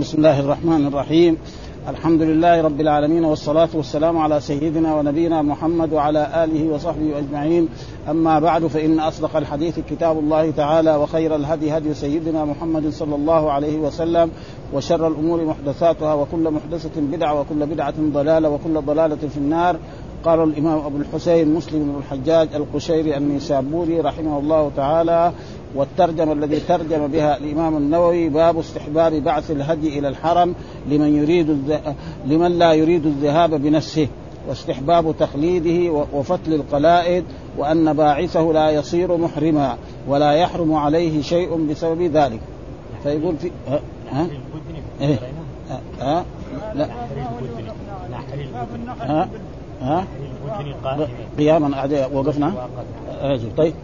بسم الله الرحمن الرحيم. الحمد لله رب العالمين والصلاة والسلام على سيدنا ونبينا محمد وعلى آله وصحبه أجمعين. أما بعد فإن أصدق الحديث كتاب الله تعالى وخير الهدي هدي سيدنا محمد صلى الله عليه وسلم وشر الأمور محدثاتها وكل محدثة بدعة وكل بدعة ضلالة وكل ضلالة في النار. قال الإمام أبو الحسين مسلم بن الحجاج القشيري النيسابوري رحمه الله تعالى والترجمة الذي ترجم بها الإمام النووي باب استحباب بعث الهدي إلى الحرم لمن يريد الذ... لمن لا يريد الذهاب بنفسه واستحباب تقليده وفتل القلائد وأن باعثه لا يصير محرما ولا يحرم عليه شيء بسبب ذلك. فيقول في ها؟ ها؟ إيه؟ ها؟ لا. ها؟ ها؟ قياما وقفنا؟ طيب.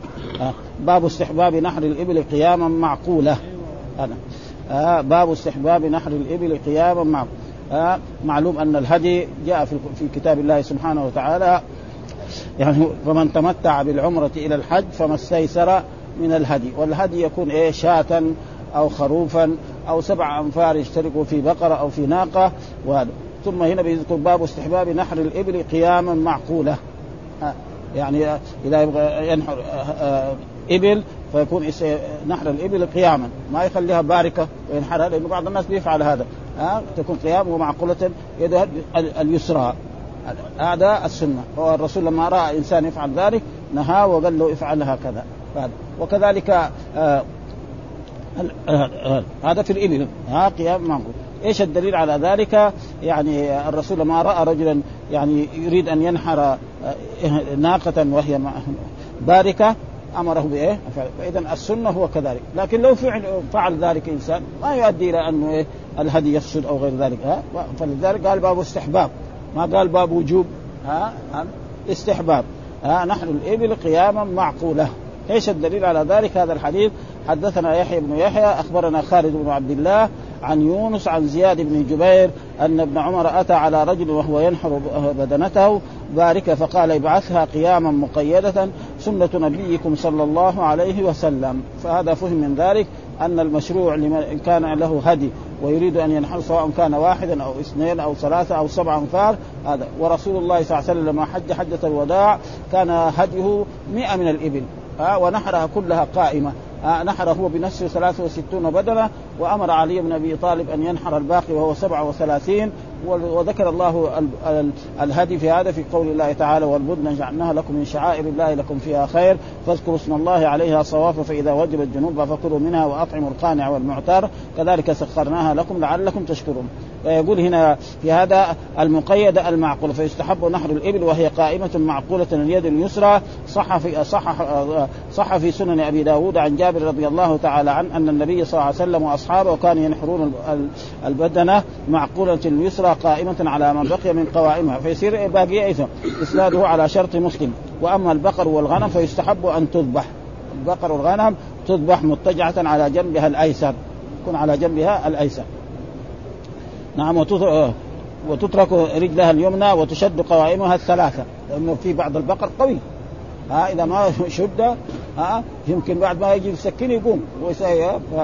باب استحباب نحر الإبل قياما معقولة. هذا. آه باب استحباب نحر الإبل قياما معقولة. آه معلوم أن الهدي جاء في, في كتاب الله سبحانه وتعالى. يعني فمن تمتع بالعمرة إلى الحج فما استيسر من الهدي. والهدي يكون إيه؟ شاة أو خروفا أو سبع أنفار يشتركوا في بقرة أو في ناقة. وهذا. ثم هنا بيذكر باب استحباب نحر الإبل قياما معقولة. آه يعني إذا يبغى ينحر إبل فيكون نحر الإبل قياما. ما يخليها باركة وينحرها لأنه بعض الناس بيفعل هذا. ها تكون قيام ومعقوله يدها اليسرى. هذا السنة. والرسول لما رأى إنسان يفعل ذلك نهى وقال له افعل هكذا. وكذلك هذا في الإبل. ها قيام معقول. إيش الدليل على ذلك؟ يعني الرسول لما رأى رجلا يعني يريد أن ينحر ناقة وهي باركة أمره بإيه؟ فاذا السنة هو كذلك، لكن لو فعل فعل ذلك إنسان ما يؤدي إلى انه إيه؟ الهدي يفسد أو غير ذلك. ها؟ فلذلك قال باب استحباب. ما قال باب وجوب؟ ها؟ استحباب. ها؟ نحن الإبل قياما معقولة. إيش الدليل على ذلك؟ هذا الحديث. حدثنا يحيى بن يحيى أخبرنا خالد بن عبد الله عن يونس عن زياد بن جبير أن ابن عمر أتى على رجل وهو ينحر بدنته. بارك فقال ابعثها قياما مقيدة سنة نبيكم صلى الله عليه وسلم. فهذا فهم من ذلك أن المشروع لمن كان له هدي ويريد أن ينحر سواء كان واحدا أو اثنين أو ثلاثة أو سبع أنفار. هذا ورسول الله صلى الله عليه وسلم لما حج حجة الوداع كان هديه مئة من الإبل. ها ونحرها كلها قائمة. نحر هو بنفسه 63 بدنه وأمر علي بن أبي طالب أن ينحر الباقي وهو 37 وذكر الله الهدي في هذا في قول الله تعالى والبدن جعلناها لكم من شعائر الله لكم فيها خير فاذكروا اسم الله عليها صواف فإذا وجبت جنوبها فكلوا منها وأطعموا القانع والمعتر كذلك سخرناها لكم لعلكم تشكرون. يقول هنا في هذا المقيد المعقول فيستحب نحر الإبل وهي قائمة معقولة اليد اليسرى. صح في صح صح في سنن أبي داود عن جابر رضي الله تعالى عنه أن النبي صلى الله عليه وسلم وأصحابه كانوا ينحرون البدنه معقولة اليسرى قائمة على من بقي من قوائمها فيصير باقي إسناده على شرط مسلم. وأما البقر والغنم فيستحب أن تذبح. البقر والغنم تذبح متجعة على جنبها الأيسر. تكون على جنبها الأيسر. نعم وتترك رجلها اليمنى وتشد قوائمها الثلاثة لأنه في بعض البقر قوي. ها إذا ما شد ها يمكن بعد ما يجي يسكن يقوم.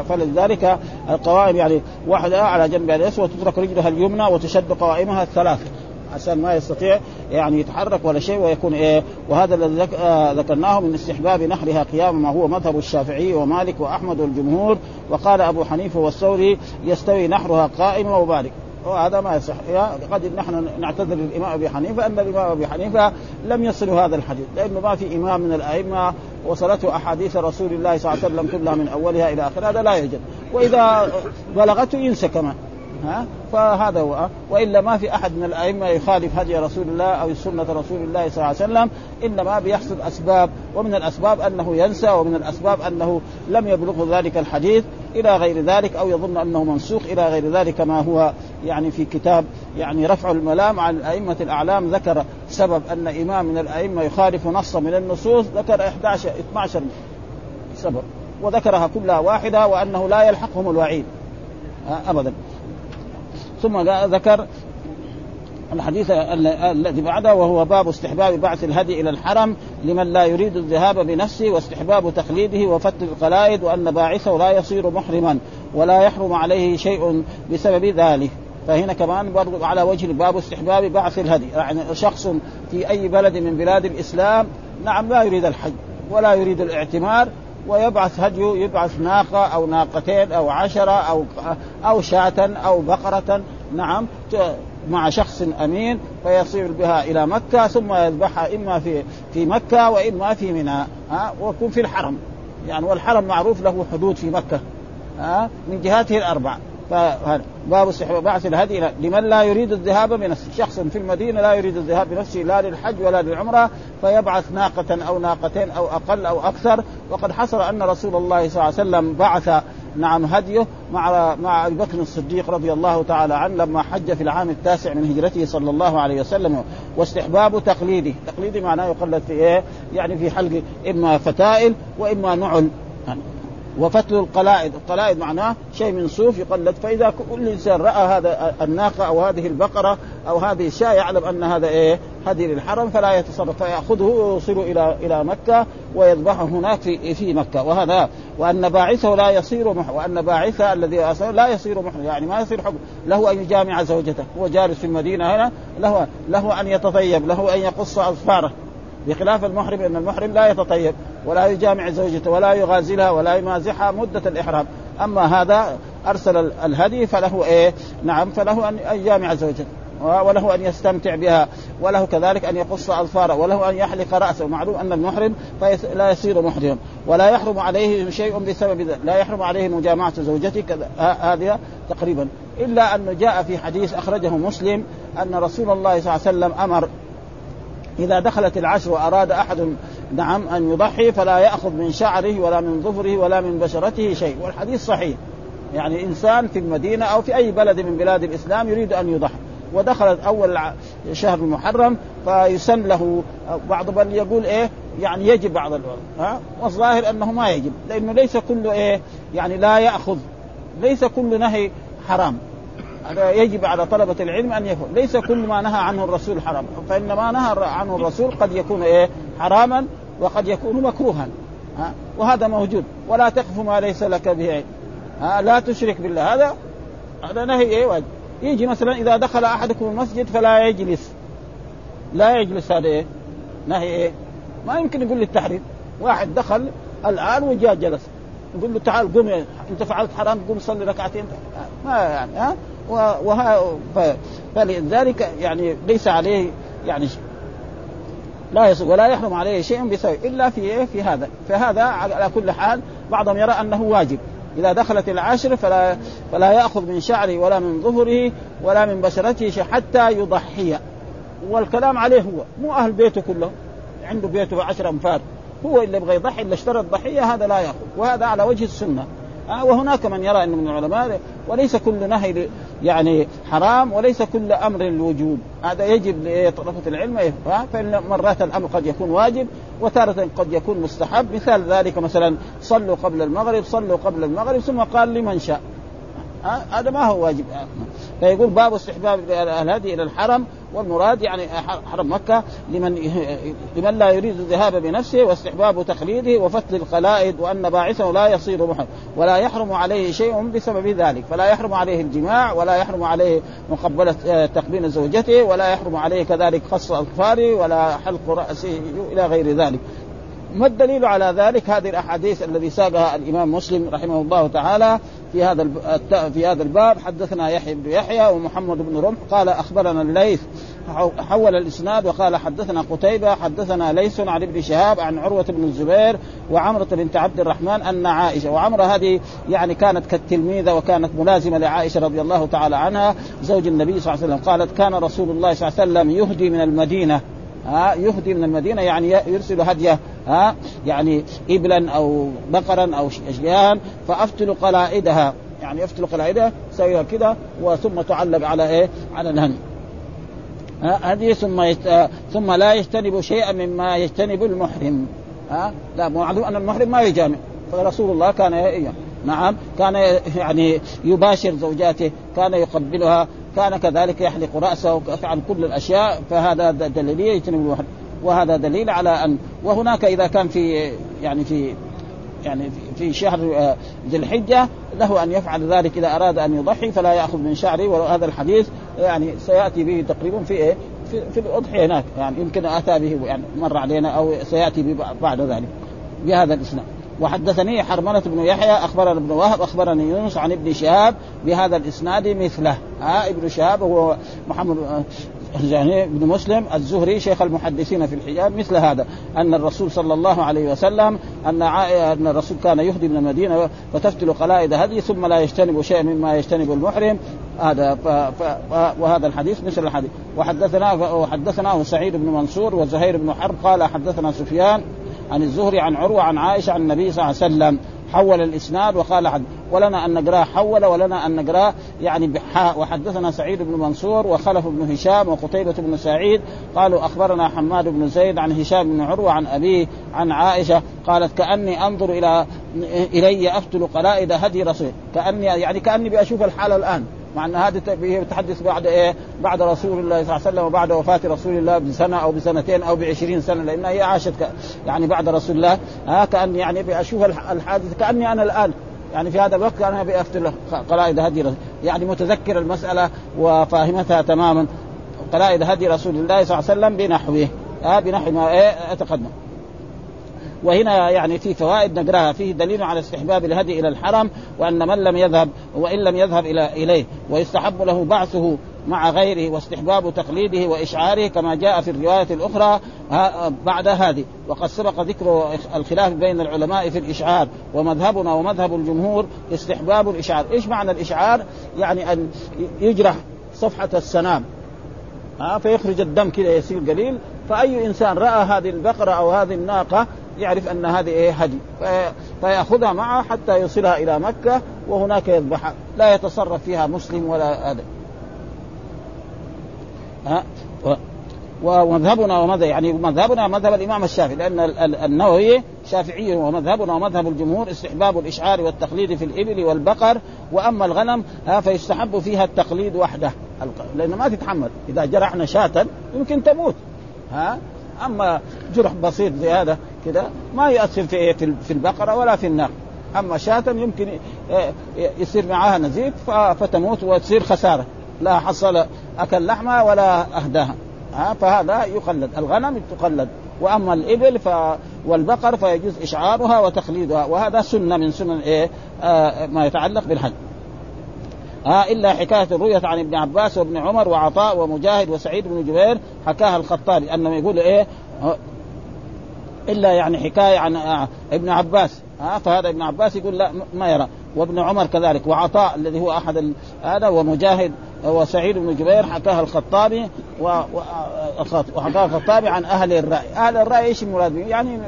فلذلك القوائم يعني واحدة على جنبها اليسرى وتترك رجلها اليمنى وتشد قوائمها الثلاثه عشان ما يستطيع يعني يتحرك ولا شيء ويكون إيه. وهذا الذي ذكرناه من استحباب نحرها قياما ما هو مذهب الشافعي ومالك وأحمد والجمهور. وقال أبو حنيفة والثوري يستوي نحرها قائما وبارك وهذا ما يصح. قد نحن نعتذر للإمام أبي حنيفة ان الإمام أبي حنيفة لم يصل هذا الحديث لأنه ما في إمام من الأئمة وصلته أحاديث رسول الله صلى الله عليه وسلم كلها من أولها إلى آخرها هذا لا يوجد وإذا بلغته ينسى كمان ها؟ فهذا هو. وإلا ما في أحد من الأئمة يخالف هدي رسول الله أو سنة رسول الله صلى الله عليه وسلم إنما بيحصل أسباب ومن الأسباب أنه ينسى ومن الأسباب أنه لم يبلغه ذلك الحديث. إلى غير ذلك أو يظن أنه منسوخ إلى غير ذلك ما هو يعني في كتاب يعني رفع الملام عن الائمه الأعلام ذكر سبب أن إمام من الأئمة يخالف نصا من النصوص ذكر 11 12 سبب وذكرها كلها واحدة وأنه لا يلحقهم الوعيد ابدا. ثم ذكر الحديث الذي بعده وهو باب استحباب بعث الهدي إلى الحرم لمن لا يريد الذهاب بنفسه واستحباب تقليده وفتل القلائد وأن باعثه لا يصير محرما ولا يحرم عليه شيء بسبب ذلك. فهنا كمان برضو على وجه باب استحباب بعث الهدي. يعني شخص في أي بلد من بلاد الإسلام نعم لا يريد الحج ولا يريد الاعتمار ويبعث هديه يبعث ناقة أو ناقتين أو عشرة أو أو شاة أو بقرة نعم مع شخص أمين فيصير بها إلى مكة ثم يذبحها إما في في مكة وإما في منى ها؟ ويكون في الحرم. يعني والحرم معروف له حدود في مكة ها؟ من جهاته الأربع. باب بعث الهدي لمن لا يريد الذهاب بنفسه شخص في المدينة لا يريد الذهاب بنفسه لا للحج ولا للعمرة فيبعث ناقة أو ناقتين أو أقل أو أكثر. وقد حصل أن رسول الله صلى الله عليه وسلم بعث نعم هديه مع مع أبي بكر الصديق رضي الله تعالى عنه لما حج في العام التاسع من هجرته صلى الله عليه وسلم واستحباب تقليده، تقليدي معناه يقلد في إيه؟ يعني في حلق إما فتائل وإما نعل. وفتل القلائد. القلائد معناه شيء من صوف يقلد. فإذا كل إنسان رأى هذا الناقة أو هذه البقرة أو هذه الشاة يعلم أن هذا إيه؟ هدي للحرم فلا يتصرف فيأخذه ويوصل إلى إلى مكة ويذبحه هناك في في مكة. وهذا وأن باعثه لا يصير محرم وأن باعثه الذي لا يصير محرم يعني ما يصير حكم. له أن يجامع زوجته. هو جالس في المدينة هنا. له له أن يتطيب. له أن يقص أظفاره. بخلاف المحرم إن المحرم لا يتطيب ولا يجامع زوجته ولا يغازلها ولا يمازحها مدة الإحرام. أما هذا أرسل الهدي فله إيه؟ نعم فله أن يجامع زوجته. وله أن يستمتع بها وله كذلك أن يقص أظفاره وله أن يحلق رأسه. معلوم أن المحرم لا يصير محرما ولا يحرم عليه شيء بسبب ذلك. لا يحرم عليه مجامعة زوجته هذه تقريبا. إلا أنه جاء في حديث أخرجه مسلم أن رسول الله صلى الله عليه وسلم أمر إذا دخلت العشر وأراد أحد نعم أن يضحي فلا يأخذ من شعره ولا من ظفره ولا من بشرته شيء. والحديث صحيح. يعني إنسان في المدينة أو في أي بلد من بلاد الإسلام يريد أن يضحي. ودخلت أول شهر المحرم فيسن له بعض بل يقول إيه يعني يجب بعض الوقت ها؟ والظاهر أنه ما يجب لأنه ليس كل إيه يعني لا يأخذ ليس كل نهي حرام. هذا يجب على طلبة العلم أن يكون ليس كل ما نهى عنه الرسول حرام فإن ما نهى عنه الرسول قد يكون إيه حراما وقد يكون مكروها. ها؟ وهذا موجود ولا تقف ما ليس لك به. ها؟ لا تشرك بالله هذا هذا نهي إيه واجب. يجي مثلا إذا دخل أحدكم المسجد فلا يجلس. لا يجلس هذا إيه؟ نهي إيه؟ ما يمكن يقول للتحريم واحد دخل الآن وجاء جلس. يقول له تعال قم أنت فعلت حرام قم صلي ركعتين. ما يعني ها؟ وها فلذلك يعني ليس عليه يعني لا يصل ولا يحرم عليه شيء بسبب إلا في إيه؟ في هذا. فهذا على كل حال بعضهم يرى أنه واجب. إذا دخلت العشر فلا فلا يأخذ من شعره ولا من ظهره ولا من بشرته حتى يضحي. والكلام عليه هو مو أهل بيته كله عنده بيته عشر أنفار. هو اللي يبغى يضحي اللي اشترى الضحية هذا لا يأخذ. وهذا على وجه السنة. آه وهناك من يرى أنه من العلماء وليس كل نهي يعني حرام وليس كل أمر الوجوب هذا يجب لطلبة العلم فإن مرات الأمر قد يكون واجب وتارة قد يكون مستحب. مثال ذلك مثلا صلوا قبل المغرب صلوا قبل المغرب ثم قال لمن شاء. هذا ما هو واجب. فيقول باب استحباب الهدي إلى الحرم والمراد يعني حرم مكة لمن لمن لا يريد الذهاب بنفسه واستحباب تقليده وفتل القلائد وأن باعثه لا يصير محرم. ولا يحرم عليه شيء بسبب ذلك. فلا يحرم عليه الجماع ولا يحرم عليه مقبلة آه، تقبيل زوجته ولا يحرم عليه كذلك خص أظفاره ولا حلق رأسه إلى غير ذلك. ما الدليل على ذلك؟ هذه الأحاديث الذي ساقها الإمام مسلم رحمه الله تعالى في هذا في هذا الباب. حدثنا يحيى بن يحيى ومحمد بن رمح. قال أخبرنا الليث حول الإسناد وقال حدثنا قتيبة حدثنا ليس عن ابن شهاب عن عروة بن الزبير وعمرة بنت عبد الرحمن أن عائشة وعمرة هذه يعني كانت كالتلميذة وكانت ملازمة لعائشة رضي الله تعالى عنها زوج النبي صلى الله عليه وسلم. قالت كان رسول الله صلى الله عليه وسلم يهدي من المدينة. ها يهدي من المدينة يعني يرسل هدية ها يعني ابلا أو بقرا أو اشياء فأفتل قلائدها يعني يفتل قلائدها سويها كذا وثم تعلق على إيه؟ على الهن هذه ثم يت... ثم لا يجتنب شيئا مما يجتنب المحرم ها لا معلوم أن المحرم ما يجامع فرسول الله كان إيه؟ نعم كان يعني يباشر زوجاته كان يقبلها كان كذلك يحلق رأسه ويفعل كل الأشياء فهذا دليل يجتنب الوحد وهذا دليل على ان وهناك إذا كان في يعني في يعني في شهر آه، ذي الحجة له أن يفعل ذلك إذا أراد أن يضحي فلا يأخذ من شعره وهذا الحديث يعني سيأتي به تقريبا في إيه؟ في, في الأضحية هناك يعني يمكن آتى به يعني مر علينا أو سيأتي به بعد ذلك بهذا الإسناد وحدثني حرملة بن يحيى أخبرنا ابن وهب أخبرني يونس عن ابن شهاب بهذا الإسناد مثله. ها ابن شهاب هو محمد يعني ابن مسلم الزهري شيخ المحدثين في الحجاب مثل هذا أن الرسول صلى الله عليه وسلم أن أن الرسول كان يهدي من المدينة فتفتل قلائد هدي ثم لا يجتنب شيئا مما يجتنب المحرم. هذا ف... ف... وهذا الحديث مثل الحديث. وحدثنا وحدثناه سعيد بن منصور وزهير بن حرب قال حدثنا سفيان عن الزهري عن عروة عن عائشة عن النبي صلى الله عليه وسلم. حول الإسناد وقال حد ولنا أن نقراه حول ولنا أن نقراه يعني بحاء وحدثنا سعيد بن منصور وخلف بن هشام وقتيبة بن سعيد. قالوا أخبرنا حماد بن زيد عن هشام بن عروة عن أبيه عن عائشة. قالت كأني أنظر إلى إلي أفتل قلائد هدي رسول كأني يعني كأني بأشوف الحاله الآن. مع أن هذه بتحدث بعد إيه؟ بعد رسول الله صلى الله عليه وسلم وبعد وفاة رسول الله بسنة أو بسنتين أو بعشرين سنة لانها هي عاشت يعني بعد رسول الله. ها كأني يعني بشوف الحادث كأني أنا الآن. يعني في هذا الوقت أنا بافتل قلائد هدي يعني متذكر المسألة وفاهمتها تماما. قلائد هدي رسول الله صلى الله عليه وسلم بنحوه. ها بنحو ما إيه؟ أتقدم. وهنا يعني في فوائد نقراها. فيه دليل على استحباب الهدي إلى الحرم وأن من لم يذهب وإن لم يذهب إلى إليه ويستحب له بعثه مع غيره واستحباب تقليده وإشعاره كما جاء في الرواية الأخرى بعد هذه. وقد سبق ذكر الخلاف بين العلماء في الإشعار ومذهبنا ومذهب الجمهور استحباب الإشعار، إيش معنى الإشعار؟ يعني أن يجرح صفحة السنام ها فيخرج الدم كذا يسير قليل. فأي إنسان رأى هذه البقرة أو هذه الناقة يعرف أن هذه إيه هدي. فيأخذها معه حتى يوصلها إلى مكة وهناك يذبحها. لا يتصرف فيها مسلم ولا هذا ها؟ ومذهبنا ومذهب يعني مذهبنا مذهب الإمام الشافعي لأن النووي شافعي ومذهبنا ومذهب الجمهور استحباب الإشعار والتقليد في الإبل والبقر وأما الغنم فيستحب فيها التقليد وحده. لأنه ما تتحمل. إذا جرحنا شاة يمكن تموت. ها؟ أما جرح بسيط زي هذا كذا ما يؤثر في في البقرة ولا في الناقه أما شاة يمكن يصير معها نزيف فتموت وتصير خسارة. لا حصل أكل لحمها ولا أهداها. ها فهذا يقلد. الغنم تقلد. وأما الإبل ف والبقر فيجوز إشعارها وتقليدها وهذا سنة من سنن إيه؟ آه ما يتعلق بالحج. ها آه إلا حكاية الرؤية عن ابن عباس وابن عمر وعطاء ومجاهد وسعيد بن جبير حكاها الخطابي انه يقول إيه؟ إلا يعني حكاية عن آه ابن عباس ها آه فهذا ابن عباس يقول لا ما يرى. وابن عمر كذلك وعطاء الذي هو أحد هذا ومجاهد وسعيد بن جبير حكاها الخطابي وحكاها الخطابي عن أهل الرأي، أهل الرأي إيش المراد يعني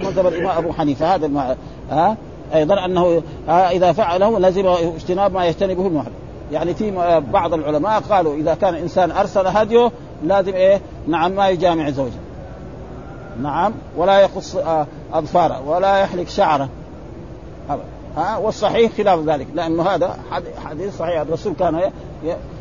مذهب الإمام أبو حنيفة هذا. ها؟ أيضا أنه إذا فعله لازم اجتناب ما يجتنبه المحرم يعني في بعض العلماء قالوا إذا كان إنسان أرسل هديه لازم إيه؟ نعم ما يجامع زوجه. نعم ولا يقص أظفاره ولا يحلق شعره. ها والصحيح خلاف ذلك لأنه هذا حديث صحيح. الرسول كان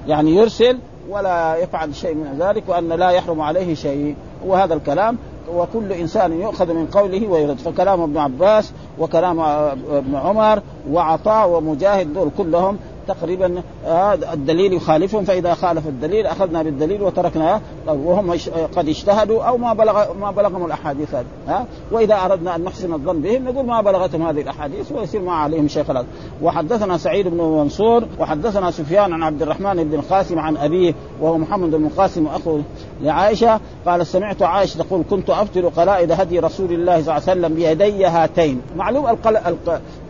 يعني يرسل ولا يفعل شيء من ذلك وأن لا يحرم عليه شيء. وهذا الكلام وكل إنسان يؤخذ من قوله ويرد. فكلام ابن عباس وكلام ابن عمر وعطاء ومجاهد دول كلهم تقريبا الدليل يخالفهم فإذا خالف الدليل أخذنا بالدليل وتركنا وهم قد اجتهدوا أو ما بلغ ما بلغهم الأحاديث هذه ها؟ وإذا أردنا أن نحسن الظن بهم نقول ما بلغتهم هذه الأحاديث ويصير ما عليهم شيء خلاص وحدثنا سعيد بن منصور وحدثنا سفيان عن عبد الرحمن بن القاسم عن أبيه وهو محمد بن القاسم اخو لعائشة قال سمعت عائشة تقول كنت أفطر قلائد هدي رسول الله صلى الله عليه وسلم بيدي هاتين. معلوم القل...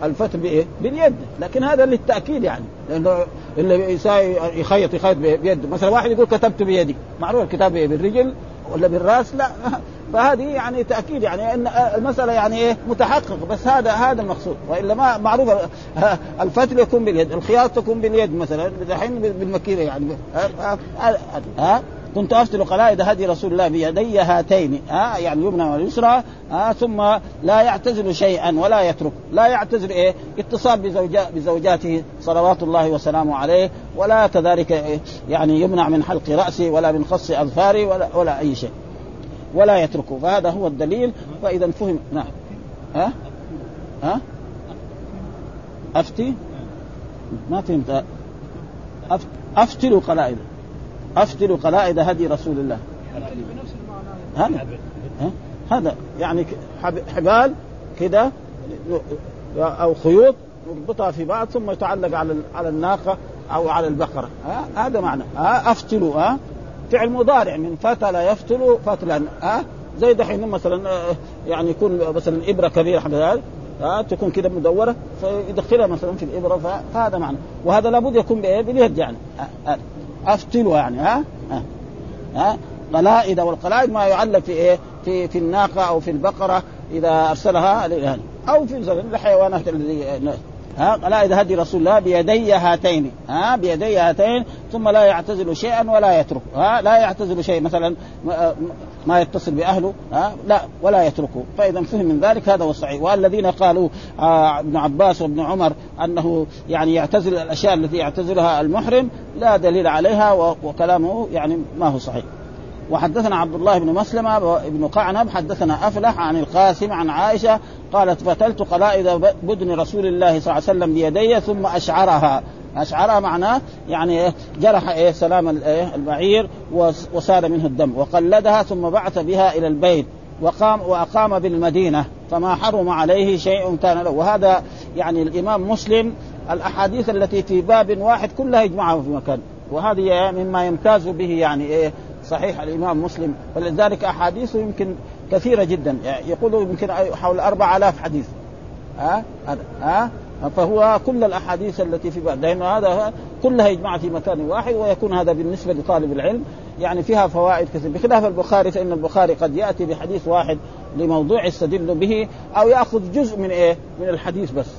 الفتر بإيه؟ باليد لكن هذا للتأكيد يعني. لأنه اللي يخيط يخيط بيده. مثلا واحد يقول كتبت بيدي. معروف الكتاب بالرجل ولا بالرأس؟ لا. فهذه يعني تأكيد يعني إن المسألة يعني إيه؟ متحقق. بس هذا هذا المقصود. وإلا ما معروف الفتل يكون باليد الخياط تكون باليد مثلا. دحين بالمكينه يعني. ها, ها, ها؟ كنت افتل قلائد هدي رسول الله بيدي هاتين ها يعني اليمنى واليسرى ها ثم لا يعتزل شيئا ولا يترك لا يعتزل إيه؟ اتصال بزوجا بزوجاته صلوات الله وسلامه عليه ولا كذلك إيه؟ يعني يمنع من حلق راسه ولا من خص اظفاره ولا ولا أي شيء ولا يتركه. فهذا هو الدليل. فإذا فهم نعم. ها؟ ها؟ أفتي؟ ما فهمت. افتلوا قلائد افتلوا قلائد هدي رسول الله. هذا. هذا يعني حبال كده أو خيوط يربطها في بعض ثم يتعلق على على الناقة أو على البقرة. هذا معنى. افتلوا ها؟ فعل مضارع من فتل يفتل فتلا ها؟ زي دحين مثلا آه، يعني يكون مثلا إبرة كبيرة هذا. ها؟ تكون كده مدورة فيدخلها مثلا في الإبرة فهذا معنى. وهذا لابد يكون بإيه؟ باليد يعني. افتلوا يعني ها ها, ها؟ قلائد والقلائد ما يعلق في إيه؟ في في الناقة أو في البقرة إذا أرسلها أو في الحيوانات الذي ها؟ قلائد هدي رسول الله بيدي هاتين ها؟ بيدي هاتين ثم لا يعتزل شيئا ولا يترك ها؟ لا يعتزل شيء مثلا ما يتصل بأهله ها؟ لا ولا يتركه فاذا فهم من ذلك هذا هو الصحيح. والذين قالوا آه ابن عباس وابن عمر أنه يعني يعتزل الأشياء التي يعتزلها المحرم لا دليل عليها وكلامه يعني ما هو صحيح. وحدثنا عبد الله بن مسلمة بن قعنب حدثنا أفلح عن القاسم عن عائشة قالت فتلت قلائد بدن رسول الله صلى الله عليه وسلم بيدي ثم أشعرها. أشعرها معناه يعني جرح إيه؟ سلام إيه؟ البعير وسال منه الدم وقلدها ثم بعث بها إلى البيت وقام وأقام بالمدينة فما حرم عليه شيء كان له. وهذا يعني الإمام مسلم الأحاديث التي في باب واحد كلها يجمعها في مكان. وهذه مما يمتاز به يعني إيه؟ صحيح الإمام مسلم. ولذلك أحاديثه يمكن كثيرة جدا. يعني يقولوا يمكن حول 4000 حديث. ها؟ هذا ها؟ فهو كل الأحاديث التي في بعد لأنه هذا كلها يجمع في مكان واحد ويكون هذا بالنسبة لطالب العلم. يعني فيها فوائد كثيرة. بخلاف البخاري فإن البخاري قد يأتي بحديث واحد لموضوع يستدل به أو يأخذ جزء من إيه؟ من الحديث بس.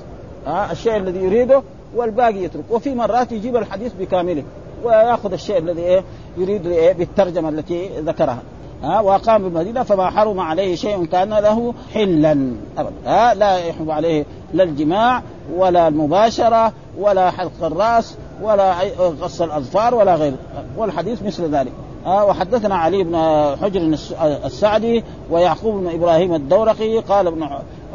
ها؟ الشيء الذي يريده والباقي يترك. وفي مرات يجيب الحديث بكامله. ويأخذ الشيء الذي إيه يريد إيه بالترجمة التي ذكرها. ها وأقام بالمدينة فما حرم عليه شيء كان له حلا ابدا. ها لا يحرم عليه لا الجماع ولا المباشرة ولا حلق الرأس ولا قص الأظفار ولا غيره. والحديث مثل ذلك. ها وحدثنا علي بن حجر السعدي ويعقوب بن إبراهيم الدورقي قال ابن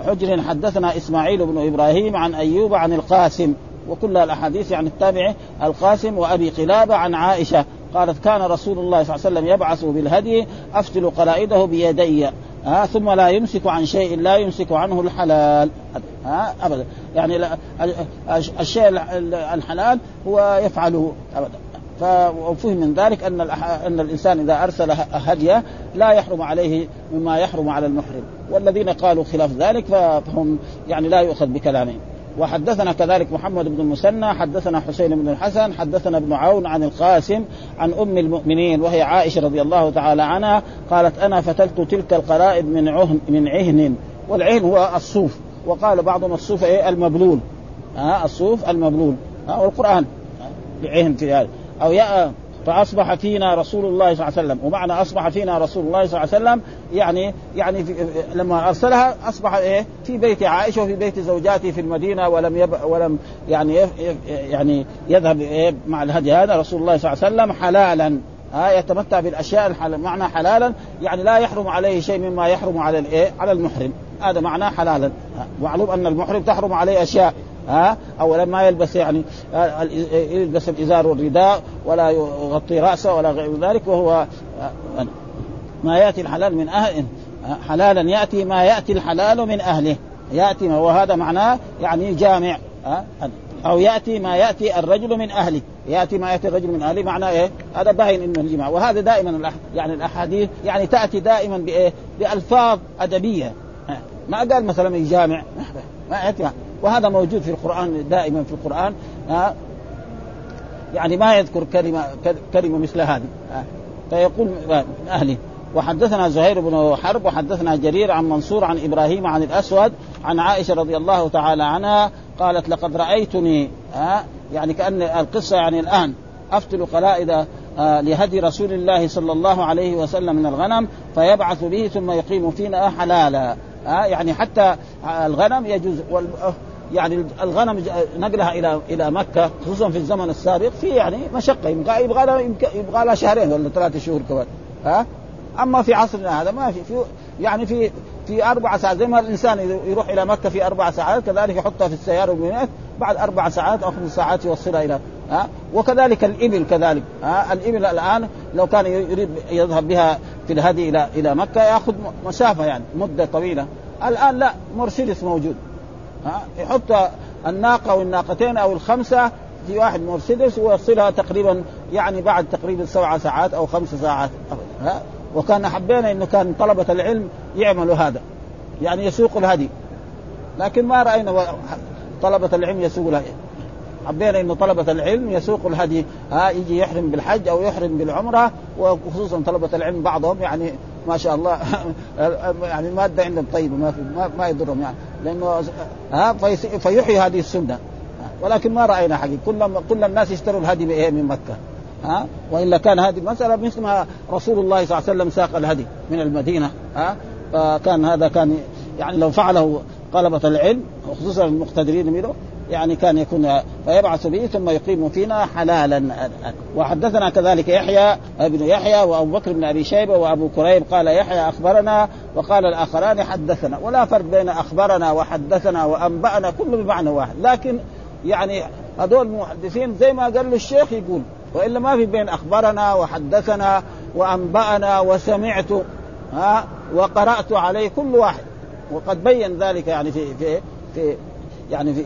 حجر حدثنا إسماعيل بن إبراهيم عن أيوب عن القاسم. وكل الأحاديث عن التابع القاسم وأبي قلابة عن عائشة. قالت كان رسول الله صلى الله عليه وسلم يبعث بالهدي أفتل قلائده بيدي ها ثم لا يمسك عن شيء لا يمسك عنه الحلال. ها ابدا. يعني الشيء الحلال هو يفعله. ابدا. ففهم من ذلك أن أن الإنسان إذا أرسل هدية لا يحرم عليه مما يحرم على المحرم. والذين قالوا خلاف ذلك فهم يعني لا يؤخذ بكلامهم. وحدثنا كذلك محمد بن المثنى حدثنا حسين بن الحسن حدثنا ابن عون عن القاسم عن أم المؤمنين وهي عائشة رضي الله تعالى عنها قالت أنا فتلت تلك القلائد من عهن من عهن والعهن هو الصوف وقال بعضهم الصوف إيه؟ المبلول. ها؟ الصوف المبلول. ها؟ والقرآن. بعهن في هذا. أو يا فأصبح فينا رسول الله صلى الله عليه وسلم. ومعنى أصبح فينا رسول الله صلى الله عليه وسلم يعني يعني في لما أرسلها أصبح إيه؟ في بيت عائشة وفي بيت زوجاته في المدينة ولم يب ولم يعني يعني يذهب إيه؟ مع الهدي هذا رسول الله صلى الله عليه وسلم حلالا. ها يتمتع بالأشياء الحلال معنى حلالا يعني لا يحرم عليه شيء مما يحرم على الايه على المحرم. هذا معناه حلالا. معلوم أن المحرم تحرم عليه أشياء. ها؟ اولا ما يلبس يعني يلبس الإزار والرداء ولا يغطي رأسه ولا غير ذلك وهو ما يأتي الحلال من أهل حلالا يأتي ما يأتي الحلال من أهله. يأتي وهذا معناه يعني جامع أو يأتي ما يأتي الرجل من أهله. يأتي ما يأتي الرجل من أهله معناه إيه؟ هذا باين إنه الجماع. وهذا دائما يعني الأحاديث يعني تأتي دائما بإيه؟ بألفاظ أدبية. ما قال مثلا يجامع ما يأتي. وهذا موجود في القرآن دائما في القرآن. ها يعني ما يذكر كلمة كلمة مثل هذه. فيقول من أهله وحدثنا زهير بن حرب وحدثنا جرير عن منصور عن إبراهيم عن الأسود عن عائشة رضي الله تعالى عنها قالت لقد رأيتني. ها يعني كأن القصة يعني الآن أفتل قلائد لهدي رسول الله صلى الله عليه وسلم من الغنم فيبعث به ثم يقيم فينا حلالا. ها يعني حتى الغنم يجوز يعني الغنم نقلها إلى إلى مكة خصوصا في الزمن السابق في يعني مشقة يبغى يبغى لها يبغى لها شهرين ولا ثلاثة شهور كمان. ها؟ أما في عصرنا هذا ما في, في يعني في في أربع ساعات زي ما الإنسان يروح إلى مكة في أربع ساعات كذلك يحطها في السيارة بعد أربع ساعات أو خمس ساعات يوصلها إلى ها؟ وكذلك الإبل كذلك ها؟ الإبل الآن لو كان يريد يذهب بها في الهدي إلى إلى مكة يأخذ مسافة يعني مدة طويلة. الآن لا مرسيدس موجود ها؟ يحط الناقة والناقتين أو الخمسة في واحد مرسيدس ويوصلها تقريبا يعني بعد تقريبا سبع ساعات أو خمس ساعات ها؟ وكان حبينا انه كان طلبة العلم يعملوا هذا يعني يسوقوا الهدي. لكن ما رأينا طلبة العلم يسوقوا الهدي. حبينا انه طلبة العلم يسوقوا الهدي. ها يجي يحرم بالحج أو يحرم بالعمرة وخصوصا طلبة العلم بعضهم يعني ما شاء الله يعني المادة عندهم طيبة ما في ما, يضرهم يعني. لأنه ها فيحيي هذه السنة. ولكن ما رأينا حقيقة. كل كل الناس يشتروا الهدي من مكة. ها؟ وإلا كان هذه المسألة مثل ما رسول الله صلى الله عليه وسلم ساق الهدي من المدينة. ها؟ فكان هذا كان يعني لو فعله طلبة العلم وخصوصا المقتدرين منه يعني كان يكون فيبعث به ثم يقيم فينا حلالا. وحدثنا كذلك يحيى ابن يحيى وأبو بكر بن أبي شيبة وأبو كريب. قال يحيى أخبرنا وقال الآخران حدثنا. ولا فرق بين أخبرنا وحدثنا وأنبأنا كله بمعنى واحد. لكن يعني هذول المحدثين زي ما قال له الشيخ يقول وإلا ما في بين أخبرنا وحدثنا وأنبأنا وسمعت ها وقرأت عليه كل واحد. وقد بين ذلك يعني في في في يعني في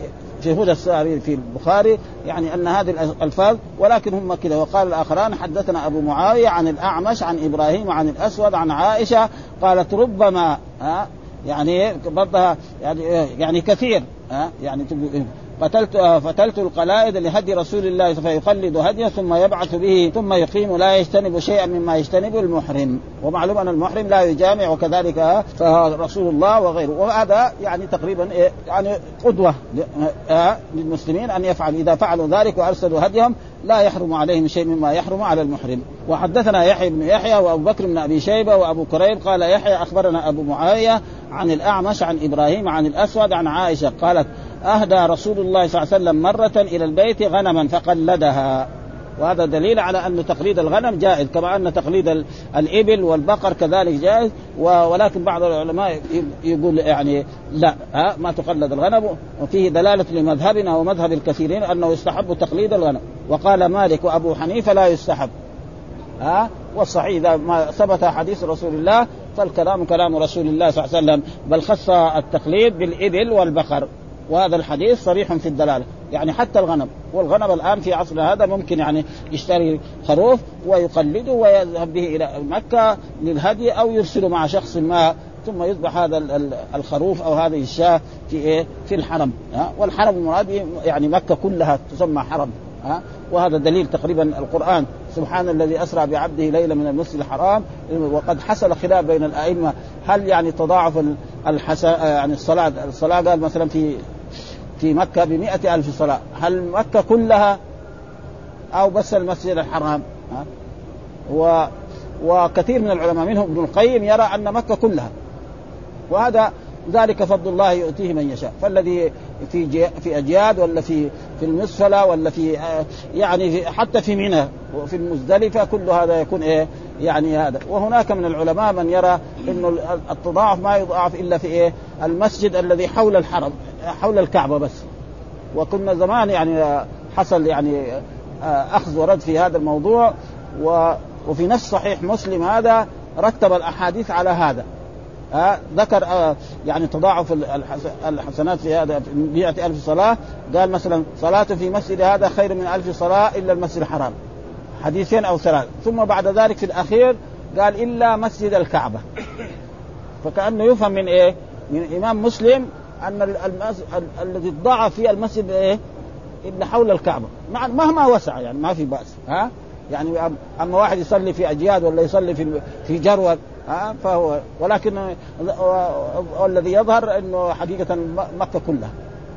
هدى الساري في البخاري يعني أن هذه الألفاظ ولكن هم كذا. وقال الآخران حدثنا أبو معاوية عن الأعمش عن إبراهيم عن الأسود عن عائشة قالت ربما ها يعني برضها يعني يعني كثير ها يعني فتلت فتلت القلائد لهدي رسول الله فيقلد هديه ثم يبعث به ثم يقيم لا يجتنب شيئا مما يجتنب المحرم. ومعلوم أن المحرم لا يجامع وكذلك رسول الله وغيره. وهذا يعني تقريبا إيه؟ يعني قدوة للمسلمين أن يفعل إذا فعلوا ذلك وأرسلوا هديهم لا يحرم عليهم شيء مما يحرم على المحرم. وحدثنا يحيى بن يحيى وأبو بكر بن أبي شيبة وأبو كريب قال يحيى أخبرنا أبو معاوية عن الأعمش عن إبراهيم عن الأسود عن عائشة قالت أهدى رسول الله صلى الله عليه وسلم مرة إلى البيت غنما فقلدها. وهذا دليل على أن تقليد الغنم جائز كما أن تقليد الإبل والبقر كذلك جائز. ولكن بعض العلماء يقول يعني لا ها ما تقلد الغنم. وفيه دلالة لمذهبنا ومذهب الكثيرين أنه يستحب تقليد الغنم. وقال مالك وأبو حنيفة لا يستحب ها. والصحيح إذا ما ثبت حديث رسول الله فالكلام كلام رسول الله صلى الله عليه وسلم بل خص التقليد بالإبل والبقر. وهذا الحديث صريح في الدلالة. يعني حتى الغنم. والغنم الآن في عصرنا هذا ممكن يعني يشتري خروف ويقلده ويذهب به إلى مكة للهدي أو يرسله مع شخص ما ثم يذبح هذا الخروف أو هذه الشاة في إيه؟ في الحرم. ها؟ والحرم المراد يعني مكة كلها تسمى حرم. ها؟ وهذا دليل تقريبا القرآن. سبحان الذي أسرى بعبده ليله من المسجد الحرام. وقد حصل خلاف بين الأئمة. هل يعني تضاعف الحسا يعني الصلاه الصلاة؟ قال مثلا في في مكة بمئة ألف صلاة. هل مكة كلها أو بس المسجد الحرام؟ ها؟ و وكثير من العلماء منهم ابن القيم يرى أن مكة كلها. وهذا ذلك فضل الله يؤتيه من يشاء. فالذي في في أجياد ولا في في المسفله ولا في يعني في حتى في منى وفي المزدلفة كل هذا يكون إيه؟ يعني هذا. وهناك من العلماء من يرى إنه التضاعف ما يضاعف إلا في إيه؟ المسجد الذي حول الحرم. حول الكعبة بس. وكنا زمان يعني حصل يعني أخذ ورد في هذا الموضوع و وفي نفس صحيح مسلم هذا رتب الأحاديث على هذا. آه ذكر آه يعني تضاعف الحسنات في هذا مئة ألف صلاة. قال مثلا صلاة في مسجد هذا خير من ألف صلاة إلا المسجد الحرام. حديثين أو ثلاث. ثم بعد ذلك في الأخير قال إلا مسجد الكعبة. فكأنه يفهم من إيه؟ من الإمام مسلم المس... الذي تضاعف فيه المسجد إيه؟ إلا حول الكعبة. مهما وسع يعني ما في بأس. ها؟ يعني أما واحد يصلي في أجياد ولا يصلي في في جرود ها؟ فهو ولكن والذي يظهر إنه حقيقة مكة كلها.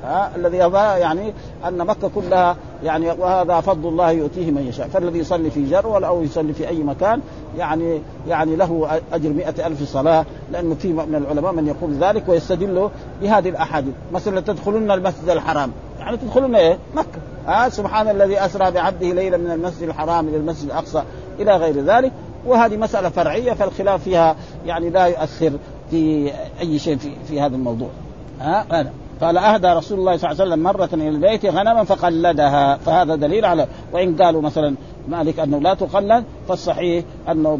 ها الذي يعني أن مكة كلها يعني وهذا فضل الله يؤتيه من يشاء. فالذي يصلي في جرول أو يصلي في أي مكان يعني يعني له أجر مئة ألف صلاة لأنه في من العلماء من يقول ذلك ويستدل بهذه الأحاديث. مثلا تدخلون المسجد الحرام. يعني تدخلون إيه؟ مكة. ها سبحان الذي أسرى بعبده ليلا من المسجد الحرام إلى المسجد الأقصى إلى غير ذلك. وهذه مسألة فرعية فالخلاف فيها يعني لا يؤثر في أي شيء في, في هذا الموضوع. ها هذا. قال أهدى رسول الله صلى الله عليه وسلم مرة إلى البيت غنما فقلدها. فهذا دليل على وإن قالوا مثلا مالك أنه لا تقلد فالصحيح أنه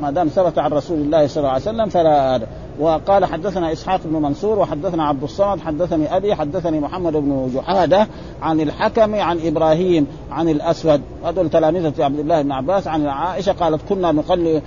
ما دام ثبت عن رسول الله صلى الله عليه وسلم فلا وقال حدثنا إسحاق بن منصور وحدثنا عبد الصمد حدثني أبي حدثني محمد بن جحادة عن الحكم عن إبراهيم عن الأسود. هذول تلامذه عبد الله بن عباس عن عائشة قالت كنا نقلد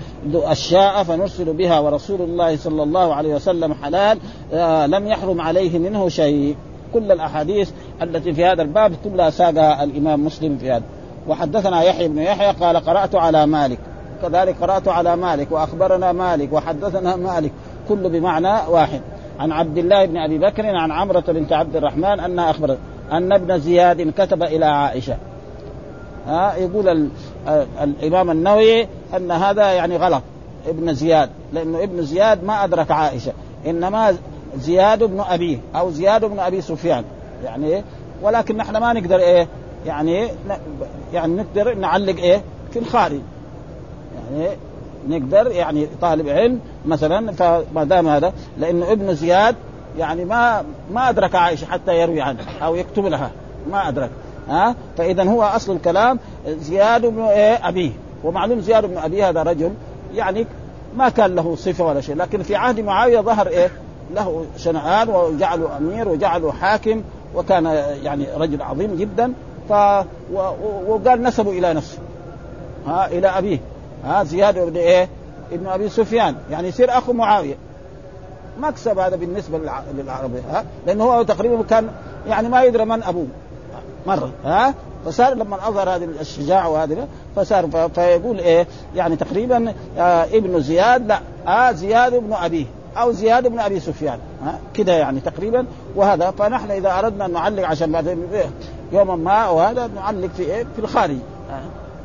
الشاء فنرسل بها ورسول الله صلى الله عليه وسلم حلال آه لم يحرم عليه منه شيء. كل الأحاديث التي في هذا الباب كلها ساقها الإمام مسلم في هذا. وحدثنا يحيى بن يحيى قال قرأت على مالك. كذلك قرأت على مالك وأخبرنا مالك وحدثنا مالك. كل بمعنى واحد. عن عبد الله بن أبي بكر عن عمرة بنت عبد الرحمن أنها اخبرت أن ابن زياد كتب إلى عائشة. ها يقول ال الإمام النووي أن هذا يعني غلط ابن زياد لأنه ابن زياد ما أدرك عائشة إنما زياد بن ابيه أو زياد بن أبي سفيان. يعني ولكن نحن ما نقدر إيه؟ يعني يعني نقدر نعلق إيه؟ في الخارج. يعني نقدر يعني طالب علم مثلا فما دام هذا لأنه ابن زياد يعني ما ما أدرك عائشة حتى يروي عنها أو يكتب لها ما أدرك. ها؟ فاذا هو أصل الكلام زياد بن إيه؟ أبيه. ومعلوم زياد بن أبيه هذا رجل يعني ما كان له صفة ولا شيء لكن في عهد معاوية ظهر إيه؟ له شنعان وجعله أمير وجعله حاكم وكان يعني رجل عظيم جدا ف وقال نسبه إلى نفسه ها إلى أبيه. ها زياد بن إيه؟ ابن أبي سفيان. يعني يصير أخو معاوية. مكسب هذا بالنسبة للعرب ها؟ لأنه هو تقريبا كان يعني ما يدري من أبوه. مرة ها؟ فصار لما أظهر هذه الشجاعه وهذه فصار فيقول إيه؟ يعني تقريبا آه ابن زياد لا آه زياد ابن أبيه أو زياد بن أبي سفيان ها؟ كده يعني تقريبا. وهذا فنحن إذا أردنا أن نعلق عشان بعد يوما ما وهذا نعلق في إيه؟ في الخارج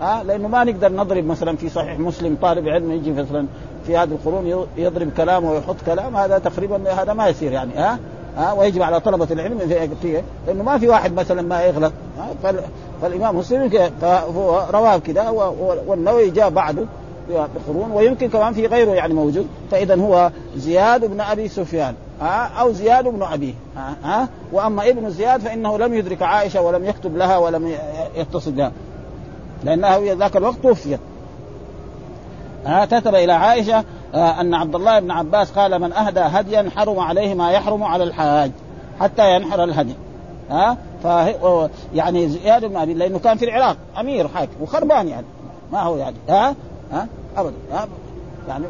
ها لأنه ما نقدر نضرب مثلا في صحيح مسلم طالب علم يجي مثلا في هذه القرون يضرب كلام ويحط كلام هذا تقريبا هذا ما يصير يعني ها؟ ها؟ ويجب على طلبة العلم في لأنه ما في واحد مثلا ما يغلط فالإمام مسلم رواه كده والنووي جاء بعده بقرون ويمكن كمان في غيره يعني موجود فاذا هو زياد بن أبي سفيان أو زياد بن أبيه ها؟ وأما ابن زياد فإنه لم يدرك عائشة ولم يكتب لها ولم يتصل بها. لأنها في ذاك الوقت توفيت. ها كتب إلى عائشة آه أن عبد الله بن عباس قال من أهدى هديا حرم عليه ما يحرم على الحاج حتى ينحر الهدي. ها ف يعني زياد بن أبي لأنه كان في العراق أمير حاكم وخربان يعني. ما هو يعني؟ ها ها ابدا ها يعني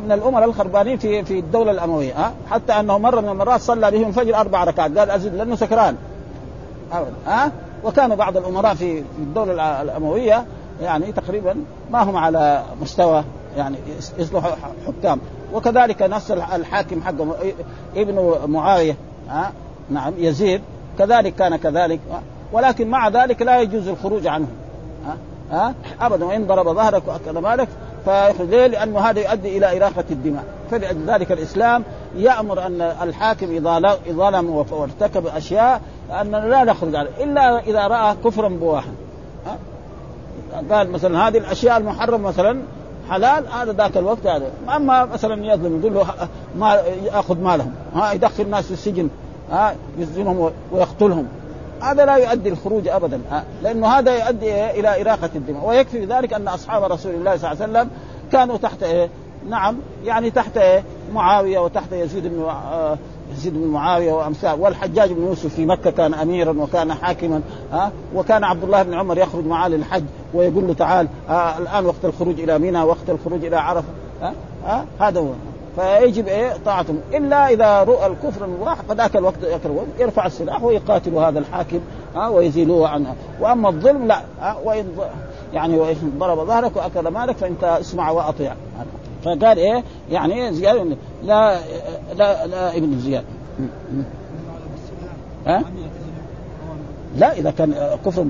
من الأمراء الخربانين في في الدولة الأموية ها حتى أنه مرة من المرات صلى بهم الفجر أربع ركعات قال أزيد لأنه سكران. ابدا ها وكان بعض الأمراء في الدولة الأموية يعني تقريبا ما هم على مستوى يعني يصلحوا حكام. وكذلك نفس الحاكم حقه ابن معاوية ها؟ نعم يزيد. كذلك كان كذلك. ولكن مع ذلك لا يجوز الخروج عنه ها؟ ها؟ ابدا. وإن ضرب ظهرك وأكل مالك فيخرج ليه؟ لأنه هذا يؤدي إلى اراقه الدماء، فلذلك الإسلام يأمر أن الحاكم إذا ظلم وارتكب أشياء أن لا نخرج عليه إلا إذا رأى كفرا بواحا. قال مثلا هذه الأشياء المحرمة مثلا حلال هذا ذاك الوقت هذا. أما مثلا يظلم يقول له ما يأخذ مالهم ها؟ يدخل الناس في السجن ها؟ يسجنهم ويقتلهم. هذا لا يؤدي الخروج ابدا لأنه هذا يؤدي إلى إراقة الدماء. ويكفي ذلك أن أصحاب رسول الله صلى الله عليه وسلم كانوا تحت إيه؟ نعم يعني تحت إيه؟ معاوية وتحت يزيد بن يزيد بن معاوية وأمثال. والحجاج بن يوسف في مكة كان اميرا وكان حاكما ها؟ وكان عبد الله بن عمر يخرج معاه للحج ويقول له تعال آه الآن وقت الخروج إلى منى وقت الخروج إلى عرفة ها؟ ها؟ هذا هو. فيجب إيه؟ طاعتهم إلا إذا رؤى الكفر المباح فذاك الوقت يرفع السلاح ويقاتل هذا الحاكم ها؟ ويزيلوه عنه. وأما الظلم لا ها؟ وإن يعني وإن ضرب ظهرك وأكل مالك فانت اسمع وأطيع. فقال إيه؟ يعني زياد لا لا لا ابن زياد. ها؟ لا إذا كان كفر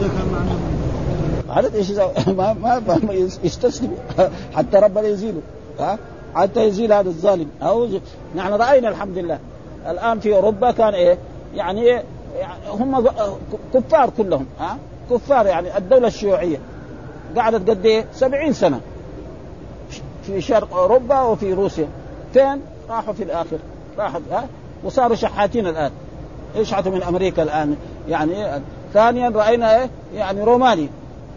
اذا كان هذا إيش ما ما, ما يستسلم. حتى ربنا يزيله. ها؟ حتى يزيل هذا الظالم. أو نحن رأينا الحمد لله. الآن في أوروبا كان إيه؟ يعني إيه؟ هم كفار كلهم. ها؟ كفار يعني الدولة الشيوعية. قعدت قد إيه؟ 70 سنة. في شرق أوروبا وفي روسيا. فين؟ راحوا في الآخر. راحوا ها؟ وصاروا شحاتين الآن. يشحتوا من أمريكا الآن. يعني ثانيا رأينا إيه؟ يعني روماني.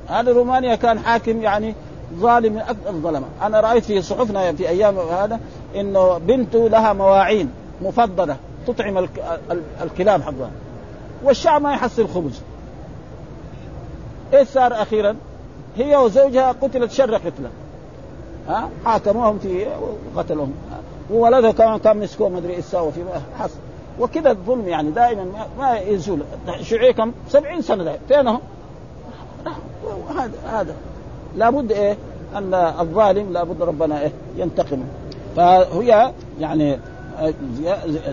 هذا رومانيا كان حاكم يعني ظالم من أكثر الظلمة، أنا رأيت في صحفنا في أيام هذا إنه بنته لها مواعين مفضلة تطعم الكلاب حقها. والشعب ما يحصل خبز. إيش صار أخيرا؟ هي وزوجها قتلت شر قتلة. ها؟ حاكموهم في قتلهم. وولدها كمان كان مسكوه ما أدري إيش سوى في حصل وكذا الظلم يعني دائما ما يزول. شيوعيه كم 70 سنه فينهم؟ هذا هذا. لابد إيه؟ أن الظالم لابد ربنا إيه؟ ينتقم فهي يعني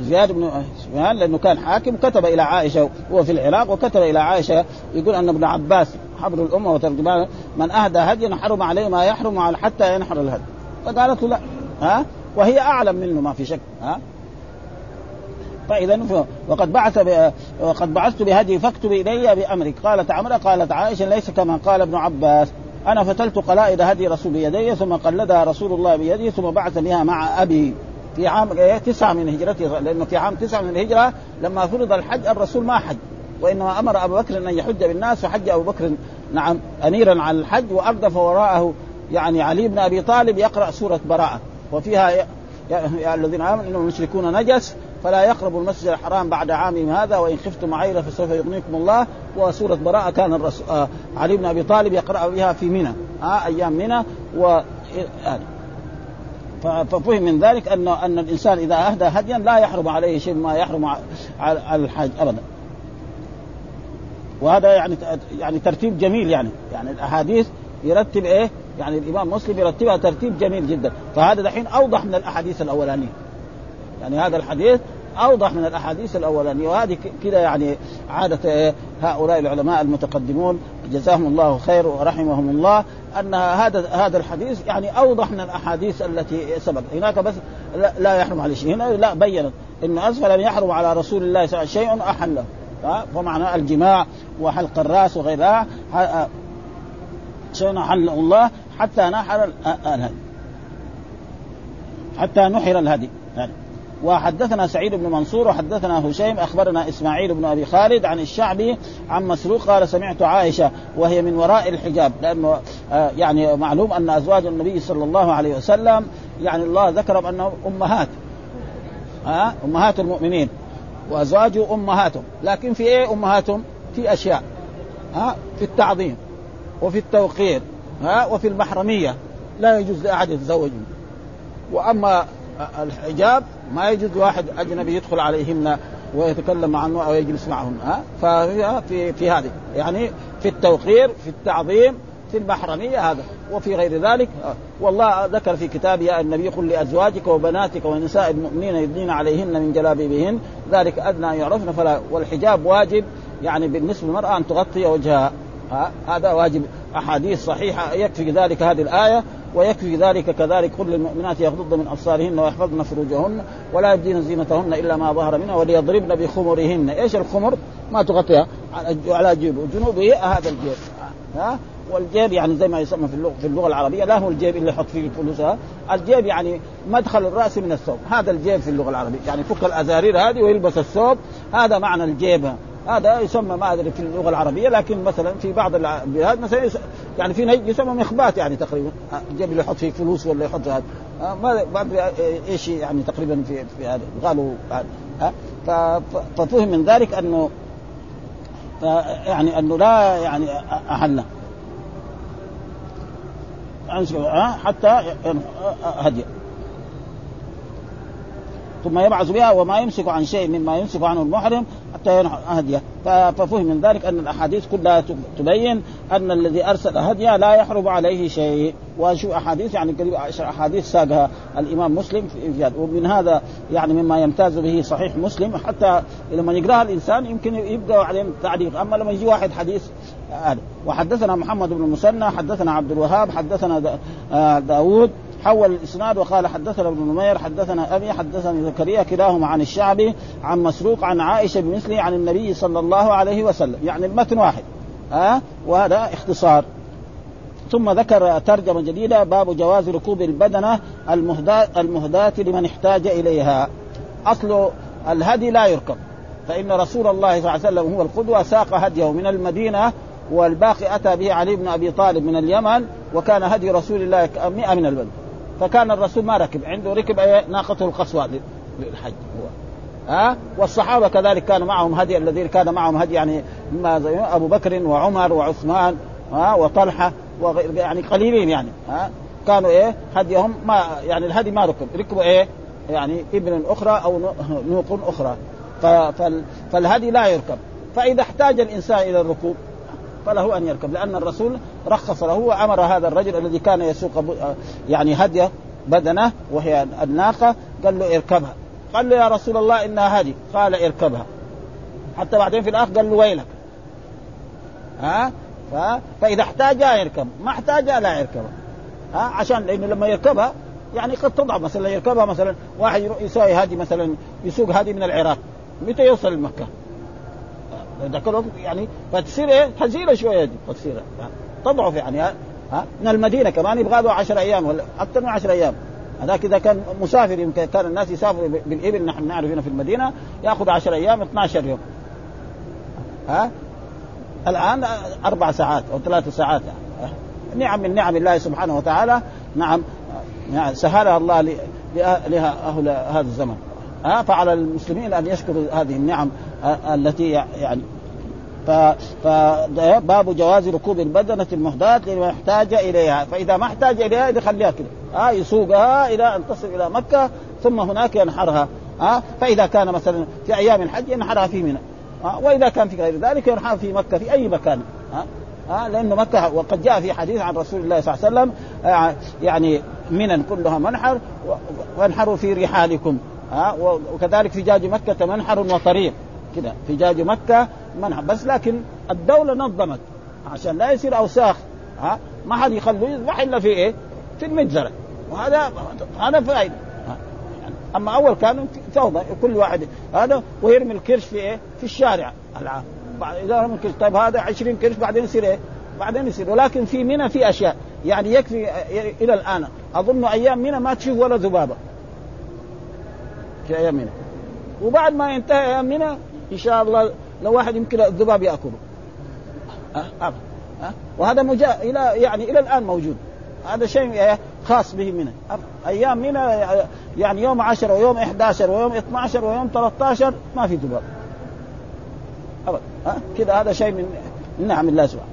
زياد بن سفيان لأنه كان حاكم كتب إلى عائشة هو في العراق وكتب إلى عائشة يقول أن ابن عباس حبر الأمة وترجمان من أهدى هديا حرم عليه ما يحرم حتى ينحر الهدي. فقالت له لا ها؟ وهي أعلم منه ما في شك ها؟ فاذا وقد بعث وقد بعثت بهدي فاكتب إلي بأمرك. قالت عمره قالت عائشة ليس كما قال ابن عباس. أنا فتلت قلائد هدي رسول بيدي ثم قلدها رسول الله بيده ثم بعث بها مع أبي. في عام تسعة من هجرته لأنه في عام تسعة من الهجرة لما فرض الحج الرسول ما حج. وإنما أمر أبو بكر أن يحج بالناس فحج أبو بكر نعم أميرا على الحج وأردف وراءه يعني علي بن أبي طالب يقرأ سورة براءة. وفيها يا, يا الذين آمنوا إنهم المشركون نجس فلا يقربوا المسجد الحرام بعد عامهم هذا وإن خفتم عيرة فسوف يغنيكم الله. وسورة براءة كان الرسول آه علي بن أبي طالب يقرأ بها في منى آه أيام منى. و آه ففهم من ذلك ان أن الإنسان إذا أهدى هديا لا يحرم عليه شيء ما يحرم على الحاج ابدا. وهذا يعني يعني ترتيب جميل يعني. يعني الأحاديث يرتب إيه؟ يعني الإمام مسلم يرتبها ترتيب جميل جدا، فهذا دحين أوضح من الأحاديث الأولانية. يعني هذا الحديث أوضح من الأحاديث الأولانية. وهذه كذا يعني عادة إيه؟ هؤلاء العلماء المتقدمون جزاهم الله خير ورحمهم الله أن هذا هذا الحديث يعني أوضح من الأحاديث التي سبق. هناك بس لا يحرم عليه شيء. هنا لا بينت. إن أسفل أن يحرم على رسول الله صلى الله عليه وسلم شيء احله فمعنى الجماع وحلق الرأس وغيرها شيء احله الله حتى نحر الهدي. حتى نحر الهدي. يعني وحدثنا سعيد بن منصور وحدثنا هشيم أخبرنا إسماعيل بن أبي خالد عن الشعبي عن مسروق قال سمعت عائشة وهي من وراء الحجاب لأنه يعني معلوم أن أزواج النبي صلى الله عليه وسلم يعني الله ذكر بانهم أمهات ها أمهات المؤمنين. وازواجه أمهاتهم. لكن في إيه أمهاتهم؟ في أشياء. ها؟ في التعظيم وفي التوقير ها؟ وفي المحرمية. لا يجوز لأحد يتزوج. وأما الحجاب ما يجوز واحد أجنبي يدخل عليهن ويتكلم عنه أو يجلس معهن ها؟ ففي في في هذه. يعني في التوقير في التعظيم في المحرمية هذا وفي غير ذلك والله ذكر في كتابه يا النبي قل لأزواجك وبناتك ونساء المؤمنين يدنين عليهن من جلابيبهن ذلك أدنى أن يعرفن فلا والحجاب واجب يعني بالنسبة للمرأة أن تغطي وجهها هذا واجب أحاديث صحيحة يكفي ذلك هذه الآية ويكفي ذلك كذلك كل المؤمنات يغضضن من أبصارهن ويحفظن فروجهن ولا يبدين زينتهن إلا ما ظهر منها وليضربن بخمرهن، إيش الخمر؟ ما تغطيها على جيبه، جنوبه هذا الجيب ها والجيب يعني زي ما يسمى في اللغة في اللغة العربية لا هو الجيب اللي يحط فيه الفلوس الجيب يعني مدخل الرأس من الثوب. هذا الجيب في اللغة العربية. يعني فك الأزارير هذه ويلبس الثوب. هذا معنى الجيب. هذا يسمى ما أدري في اللغة العربية لكن مثلا في بعض البلاد مثلا يعني في نجد يسمى مخبات يعني تقريبا. الجيب اللي يحط فيه فلوس ولا يحط هذا. ما بعد إيش يعني تقريبا في في هذا. قالوا ففهم من ذلك انه يعني أنه لا يعني احلنا حتى هدي. ثم يبعث بها وما يمسك عن شيء مما يمسك عنه المحرم حتى ينحر هدية. ففهم من ذلك أن الأحاديث كلها تبين أن الذي أرسل هدية لا يحرم عليه شيء. وشو أحاديث يعني قريب عشر أحاديث ساقها الإمام مسلم في ومن هذا يعني مما يمتاز به صحيح مسلم. حتى لما يقرأها الإنسان يمكن يبقى عليه تعليق. أما لما يجي واحد حديث هذا وحدثنا محمد بن المثنى حدثنا عبد الوهاب حدثنا داود حول الإسناد وقال حدثنا ابن نمير حدثنا أبي حدثني زكريا كلاهما عن الشعبي عن مسروق عن عائشة بمثله عن النبي صلى الله عليه وسلم. يعني المتن واحد. ها؟ أه؟ وهذا اختصار. ثم ذكر ترجمة جديدة باب جواز ركوب البدنة المهداة المهداة لمن احتاج إليها. أصل الهدي لا يركب. فإن رسول الله صلى الله عليه وسلم هو القدوة ساق هديه من المدينة والباقي أتى به علي بن أبي طالب من اليمن وكان هدي رسول الله 100 من البدن. فكان الرسول ما ركب عنده ركب ناقته القصوى للحج هو. ها؟ والصحابة كذلك كان معهم هدي الذين كان معهم هدي يعني ما زي أبو بكر وعمر وعثمان ها؟ وطلحة وغير يعني قليلين يعني ها؟ كانوا إيه؟ هديهم ما يعني الهدي ما ركب ركبوا إيه؟ يعني ابن أخرى أو نوق أخرى. فالهدي لا يركب. فإذا احتاج الإنسان إلى الركوب فله أن يركب لأن الرسول رخص له وأمر هذا الرجل الذي كان يسوق يعني هديه بدنه وهي الناقة قال له اركبها. قال له يا رسول الله إنها هدي. قال اركبها. حتى بعدين في الآخر قال له ويلك؟ ها؟ ف... فإذا احتاج يركب ما احتاج لا يركبها ها؟ عشان لأنه لما يركبها يعني قد تضعف مثلا يركبها مثلا واحد يسوي هدي مثلا يسوق هدي من العراق. متى يوصل لمكة؟ ذاك الوقت يعني فتصير إيه هزيله شوية دي فتصير تضعف يعني ها من المدينة كمان يبغى له 10 أيام ولا أكثر من 10 أيام. هذاك إذا كان مسافر يمكن كان الناس يسافروا بالإبل نحن نعرف هنا في المدينة يأخذ 10 أيام 12 يوم. ها؟ الآن أربع ساعات أو ثلاث ساعات. نعم من نعم الله سبحانه وتعالى نعم سهلها الله لها أهل هذا الزمن. ها فعلى المسلمين أن يشكروا هذه النعم. التي يعني فباب جواز ركوب البدنة المهداة لمن احتاج إليها. فإذا ما احتاج إليها يخليها كده. آه يسوقها إلى أن تصل إلى مكة ثم هناك ينحرها. آه فإذا كان مثلا في أيام الحج ينحرها في منى. آه وإذا كان في غير ذلك ينحر في مكة في أي مكان. آه آه لأنه مكة وقد جاء في حديث عن رسول الله صلى الله عليه وسلم آه يعني منن كلها منحر وانحروا في رحالكم. آه وكذلك في جاج مكة منحر وطريق. كده في جاج مكة منحر بس لكن الدولة نظمت عشان لا يصير أوساخ ها؟ ما حد يخلوه يذبح إلا في إيه؟ في المجزرة. وهذا هذا فائدة. أما أول كانوا فوضى كل واحد هذا ويرمي الكرش في إيه؟ في الشارع العام إذا رمي الكرش طيب هذا 20 كرش بعدين يصير إيه؟ بعدين يصير. ولكن في منى في أشياء. يعني يكفي إلى الآن. أظن أيام منى ما تشوف ولا ذبابة. في أيام منى. وبعد ما ينتهي أيام منى إن شاء الله لو واحد يمكن الذباب يأكله. أه؟ أه؟ أه؟ وهذا مجا... إلى يعني إلى الآن موجود. هذا شيء خاص به منى أيام منى يعني يوم 10 ويوم 11 ويوم 12 ويوم 13 ما في ذباب. ابدا كذا هذا شيء من نعم الله سبحانه.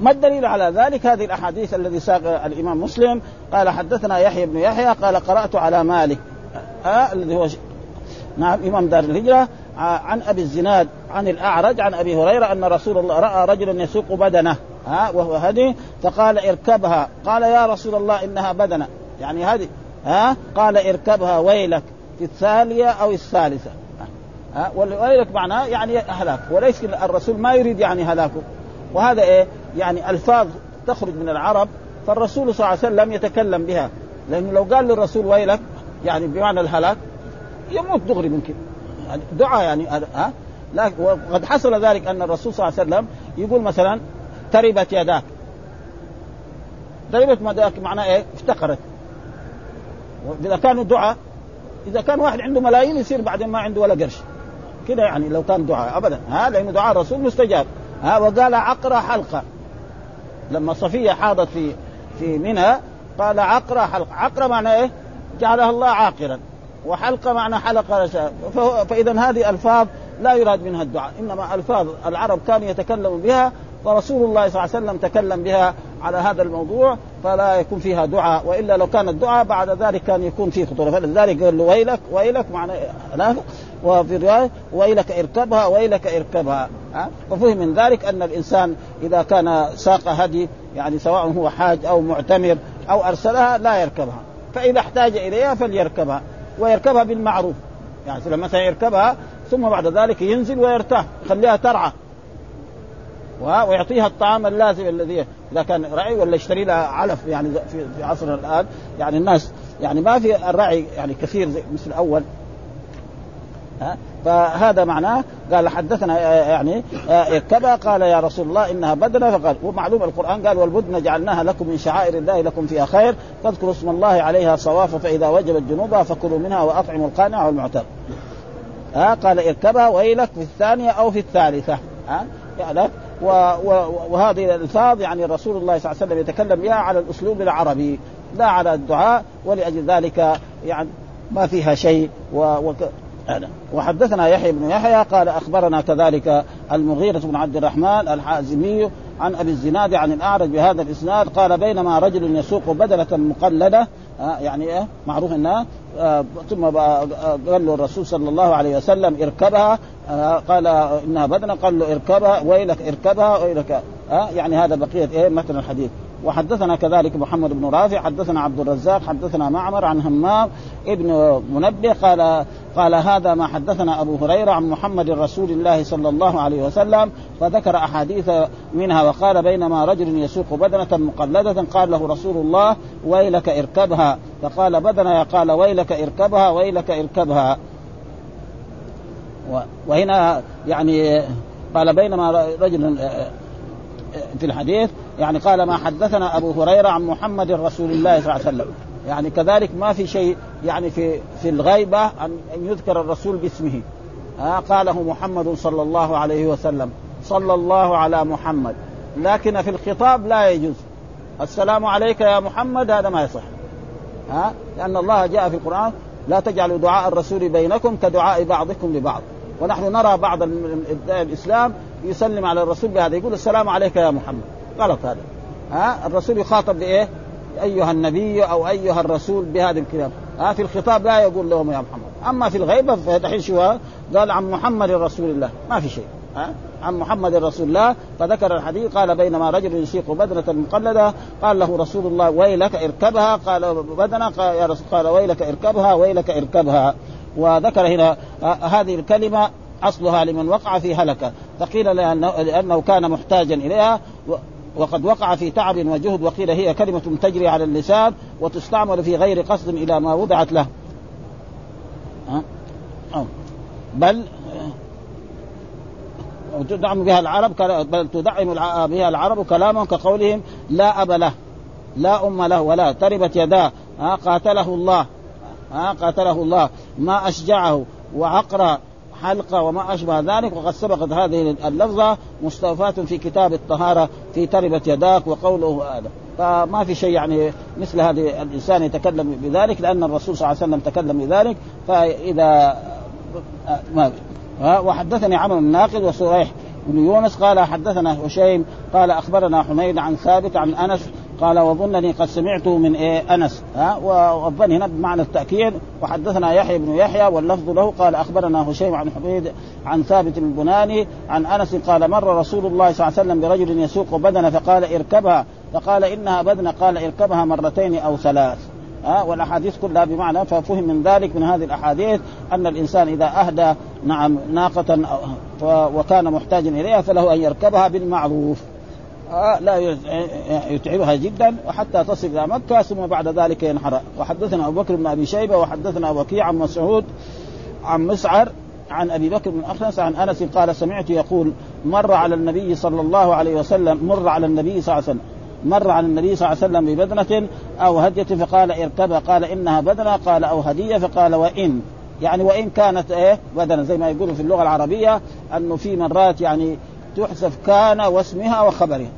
ما الدليل على ذلك؟ هذه الأحاديث الذي ساق الإمام مسلم. قال حدثنا يحيى بن يحيى قال قرأت على مالك. ها؟ الذي هو نعم إمام دار الهجرة. عن أبي الزناد عن الأعرج عن أبي هريرة أن رسول الله رأى رجلا يسوق بدنه ها وهو هدي فقال اركبها قال يا رسول الله إنها بدنة يعني هذه ها قال اركبها ويلك في الثانية أو الثالثة ها ويلك معناه يعني هلاك وليس الرسول ما يريد يعني هلاكه وهذا إيه؟ يعني ألفاظ تخرج من العرب فالرسول صلى الله عليه وسلم يتكلم بها لأنه لو قال للرسول ويلك يعني بمعنى الهلاك يموت دغري ممكن دعاء يعني ها لكن وقد حصل ذلك أن الرسول صلى الله عليه وسلم يقول مثلا تربت يداك. تربت يداك معناه إيه؟ افتقرت. اذا كانوا دعاء إذا كان واحد عنده ملايين يصير بعدين ما عنده ولا قرش. كده يعني لو كان دعاء ابدا. ها لأنه دعاء الرسول مستجاب. ها وقال عقرة حلقة. لما صفية حاضت في في منى قال عقرة حلقة. عقرة معناه إيه؟ جعلها الله عاقرا وحلقة معنى حلقة فإذا هذه ألفاظ لا يراد منها الدعاء. إنما ألفاظ العرب كانوا يتكلموا بها ورسول الله صلى الله عليه وسلم تكلم بها على هذا الموضوع فلا يكون فيها دعاء. وإلا لو كان الدعاء بعد ذلك كان يكون فيه خطورة. فلذلك قال له ويلك ويلك معنى وفي الرواية ويلك اركبها ويلك اركبها. ها؟ ففهم من ذلك أن الإنسان إذا كان ساق هدي يعني سواء هو حاج أو معتمر أو أرسلها لا يركبها. فإذا احتاج إليها فليركبها. ويركبها بالمعروف. يعني مثلا يركبها ثم بعد ذلك ينزل ويرتاح يخليها ترعى. ويعطيها الطعام اللازم الذي إذا كان رعي ولا يشتري لها علف يعني في عصرنا الآن يعني الناس يعني ما في الرعي يعني كثير مثل الأول. ها؟ فهذا معناه قال حدثنا يعني اركبها قال يا رسول الله إنها بدنة فقال ومعلوم القرآن قال والبدن جعلناها لكم من شعائر الله لكم فيها خير فاذكروا اسم الله عليها صواف فإذا وجبت جنوبها فكلوا منها وأطعموا القانع والمعتر ها قال اركبها ويلك في الثانية أو في الثالثة ها يعني وهذه الألفاظ يعني رسول الله صلى الله عليه وسلم يتكلم بها على الأسلوب العربي لا على الدعاء ولأجل ذلك يعني ما فيها شيء. وحدثنا يحيى بن يحيى قال أخبرنا كذلك المغيرة بن عبد الرحمن الحازمي عن أبي الزناد عن الأعرج بهذا الإسناد قال بينما رجل يسوق بدنة مقلدة آه يعني إيه معروف إنها آه ثم قال له الرسول صلى الله عليه وسلم اركبها آه قال إنها بدنة قال له اركبها ويلك اركبها ويلك آه يعني هذا بقية إيه متن الحديث. وحدثنا كذلك محمد بن رافع حدثنا عبد الرزاق حدثنا معمر عن همام ابن منبه قال قال هذا ما حدثنا أبو هريرة عن محمد رسول الله صلى الله عليه وسلم فذكر أحاديث منها وقال بينما رجل يسوق بدنة مقلدة قال له رسول الله ويلك اركبها فقال بدنة قال ويلك اركبها ويلك اركبها. وهنا يعني قال بينما رجل في الحديث يعني قال ما حدثنا أبو هريرة عن محمد رسول الله صلى الله عليه وسلم. يعني كذلك ما في شيء يعني في في الغيبة أن يذكر الرسول باسمه. آه قاله محمد صلى الله عليه وسلم صلى الله على محمد. لكن في الخطاب لا يجوز. السلام عليك يا محمد هذا ما يصح. ها لأن الله جاء في القرآن لا تجعلوا دعاء الرسول بينكم كدعاء بعضكم لبعض. ونحن نرى بعض الإسلام يسلم على الرسول بهذا يقول السلام عليك يا محمد. غلط هذا. ها؟ الرسول يخاطب بإيه؟ أيها النبي أو أيها الرسول بهذا الكلام. ها؟ في الخطاب لا يقول لهم يا محمد. أما في الغيبه فدحين شو؟ قال عن محمد رسول الله. ما في شيء. ها؟ عن محمد رسول الله. فذكر الحديث قال بينما رجل يسيق بدنة مقلدة قال له رسول الله ويلك اركبها قال بدنة قال يا رسول قال ويلك اركبها ويلك اركبها وذكر هنا هذه الكلمة أصلها لمن وقع في هلكة. فقيل لأنه, لأنه كان محتاجا إليها وقد وقع في تعب وجهد وقيل هي كلمة تجري على اللسان وتستعمل في غير قصد إلى ما وضعت له. بل تدعم بها العرب بل تدعم بها العرب كلامهم كقولهم لا أب له لا أم له ولا تربت يداه. قاتله الله. قاتله الله ما أشجعه وعقر حلقة وما أشبه ذلك وقد سبقت هذه اللفظة مستوفاة في كتاب الطهارة في تربت يداك وقوله هذا. فما في شيء يعني مثل هذه الإنسان يتكلم بذلك لأن الرسول صلى الله عليه وسلم تكلم بذلك. فإذا ما وحدثني عمرو الناقد وسريح بن يونس قال حدثنا هشيم قال أخبرنا حميد عن ثابت عن أنس قال وظنني قد سمعته من إيه أنس ها؟ والظن هنا بمعنى التأكيد. وحدثنا يحيى بن يحيى واللفظ له قال أخبرنا هشيم عن حميد عن ثابت البناني عن أنس قال مر رسول الله صلى الله عليه وسلم برجل يسوق بدنه فقال اركبها فقال إنها بدنة قال اركبها مرتين أو ثلاث ها؟ والأحاديث كلها بمعنى ففهم من ذلك من هذه الأحاديث أن الإنسان إذا أهدى نعم ناقة وكان محتاجا إليها فله أن يركبها بالمعروف. لا يتعبها جدا وحتى تصل إلى مكة ثم بعد ذلك ينحر. وحدثنا أبو بكر بن أبي شيبة وحدثنا وكيع عن مسعود عن مسعر عن أبي بكر بن أخنس عن أنس قال سمعت يقول مر على النبي صلى الله عليه وسلم مر على النبي صلى الله عليه وسلم مر على النبي صلى الله عليه وسلم ببدنة أو هدية فقال اركبها قال إنها بدنة قال أو هدية فقال وإن يعني وإن كانت إيه بدنة زي ما يقولوا في اللغة العربية أنه في مرات يعني تحذف كان واسمها وخبرها.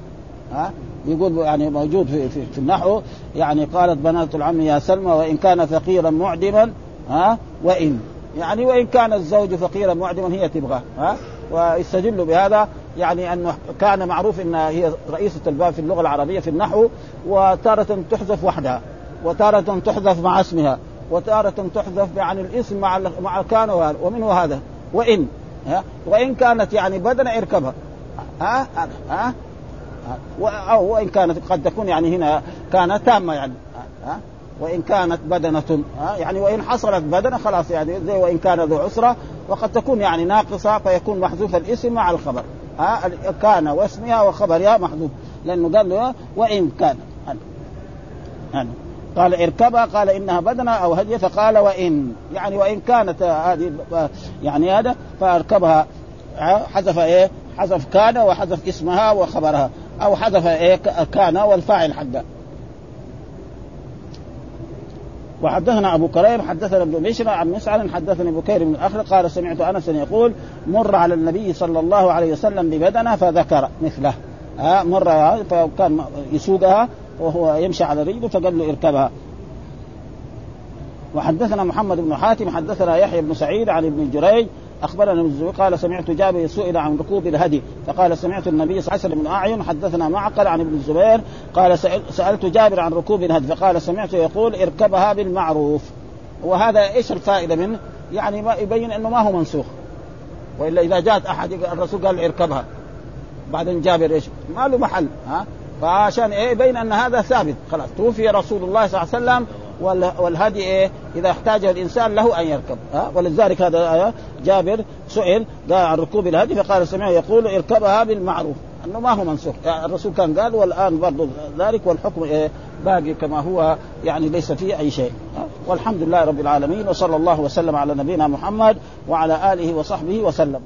ها؟ يقول يعني موجود في, في, في النحو يعني قالت بنات العم يا سلمى وإن كان فقيرا معدما ها؟ وإن. يعني وإن كان الزوج فقيرا معدما هي تبغاه ها؟ ويستدل بهذا يعني أنه كان معروف إن هي رئيسة الباب في اللغة العربية في النحو وتارة تحذف وحدها وتارة تحذف مع اسمها وتارة تحذف يعني الاسم مع مع كان ومنه هذا وإن ها؟ وإن كانت يعني بدن إركبها ها؟ ها؟ أو وإن كانت قد تكون يعني هنا كانت تامة يعني ها؟ وإن كانت بدنة ها؟ يعني وإن حصلت بدنة خلاص يعني زي وإن كان ذو عسرة وقد تكون يعني ناقصة فيكون محذوف الإسم مع الخبر ها؟ كان واسمها وخبرها محذوف لأنه قال له وإن كان يعني قال اركبها قال إنها بدنة أو هدية فقال وإن يعني وإن كانت هذه يعني هذا فأركبها حذف إيه؟ حذف كان وحذف اسمها وخبرها. أو حذف إيه كان والفاعل حقه وحدثنا أبو كريم حدثنا ابن بشر عن مسعر حدثني بكير بن الآخر قال سمعت أنس يقول مر على النبي صلى الله عليه وسلم ببدنه فذكر مثله. ها مر فكان يسوقها وهو يمشي على رجله فقال له اركبها. وحدثنا محمد بن حاتم حدثنا يحيى بن سعيد عن ابن جريج أخبرنا ابن قال سمعت جابر سئل عن ركوب الهدي فقال سمعت النبي صلى الله عليه وسلم أعين حدثنا معقل عن ابن الزبير قال سألت جابر عن ركوب الهدي فقال سمعته يقول اركبها بالمعروف. وهذا إيش الفائدة منه؟ يعني ما يبين إنه ما هو منسوخ. وإلا إذا جاءت أحد الرسول قال اركبها. بعدين جابر إيش؟ ما له محل ها؟ فعشان إيه؟ يبين أن هذا ثابت. خلاص توفي رسول الله صلى الله عليه وسلم والهدي إيه؟ إذا احتاجه الإنسان له أن يركب. ها؟ ولذلك هذا جابر سئل قال عن ركوب الهدي فقال سمعه يقول اركبها بالمعروف أنه ما هو منسوخ. يعني الرسول كان قال والآن برضه ذلك والحكم إيه؟ باقي كما هو يعني ليس فيه أي شيء. والحمد لله رب العالمين وصلى الله وسلم على نبينا محمد وعلى آله وصحبه وسلم.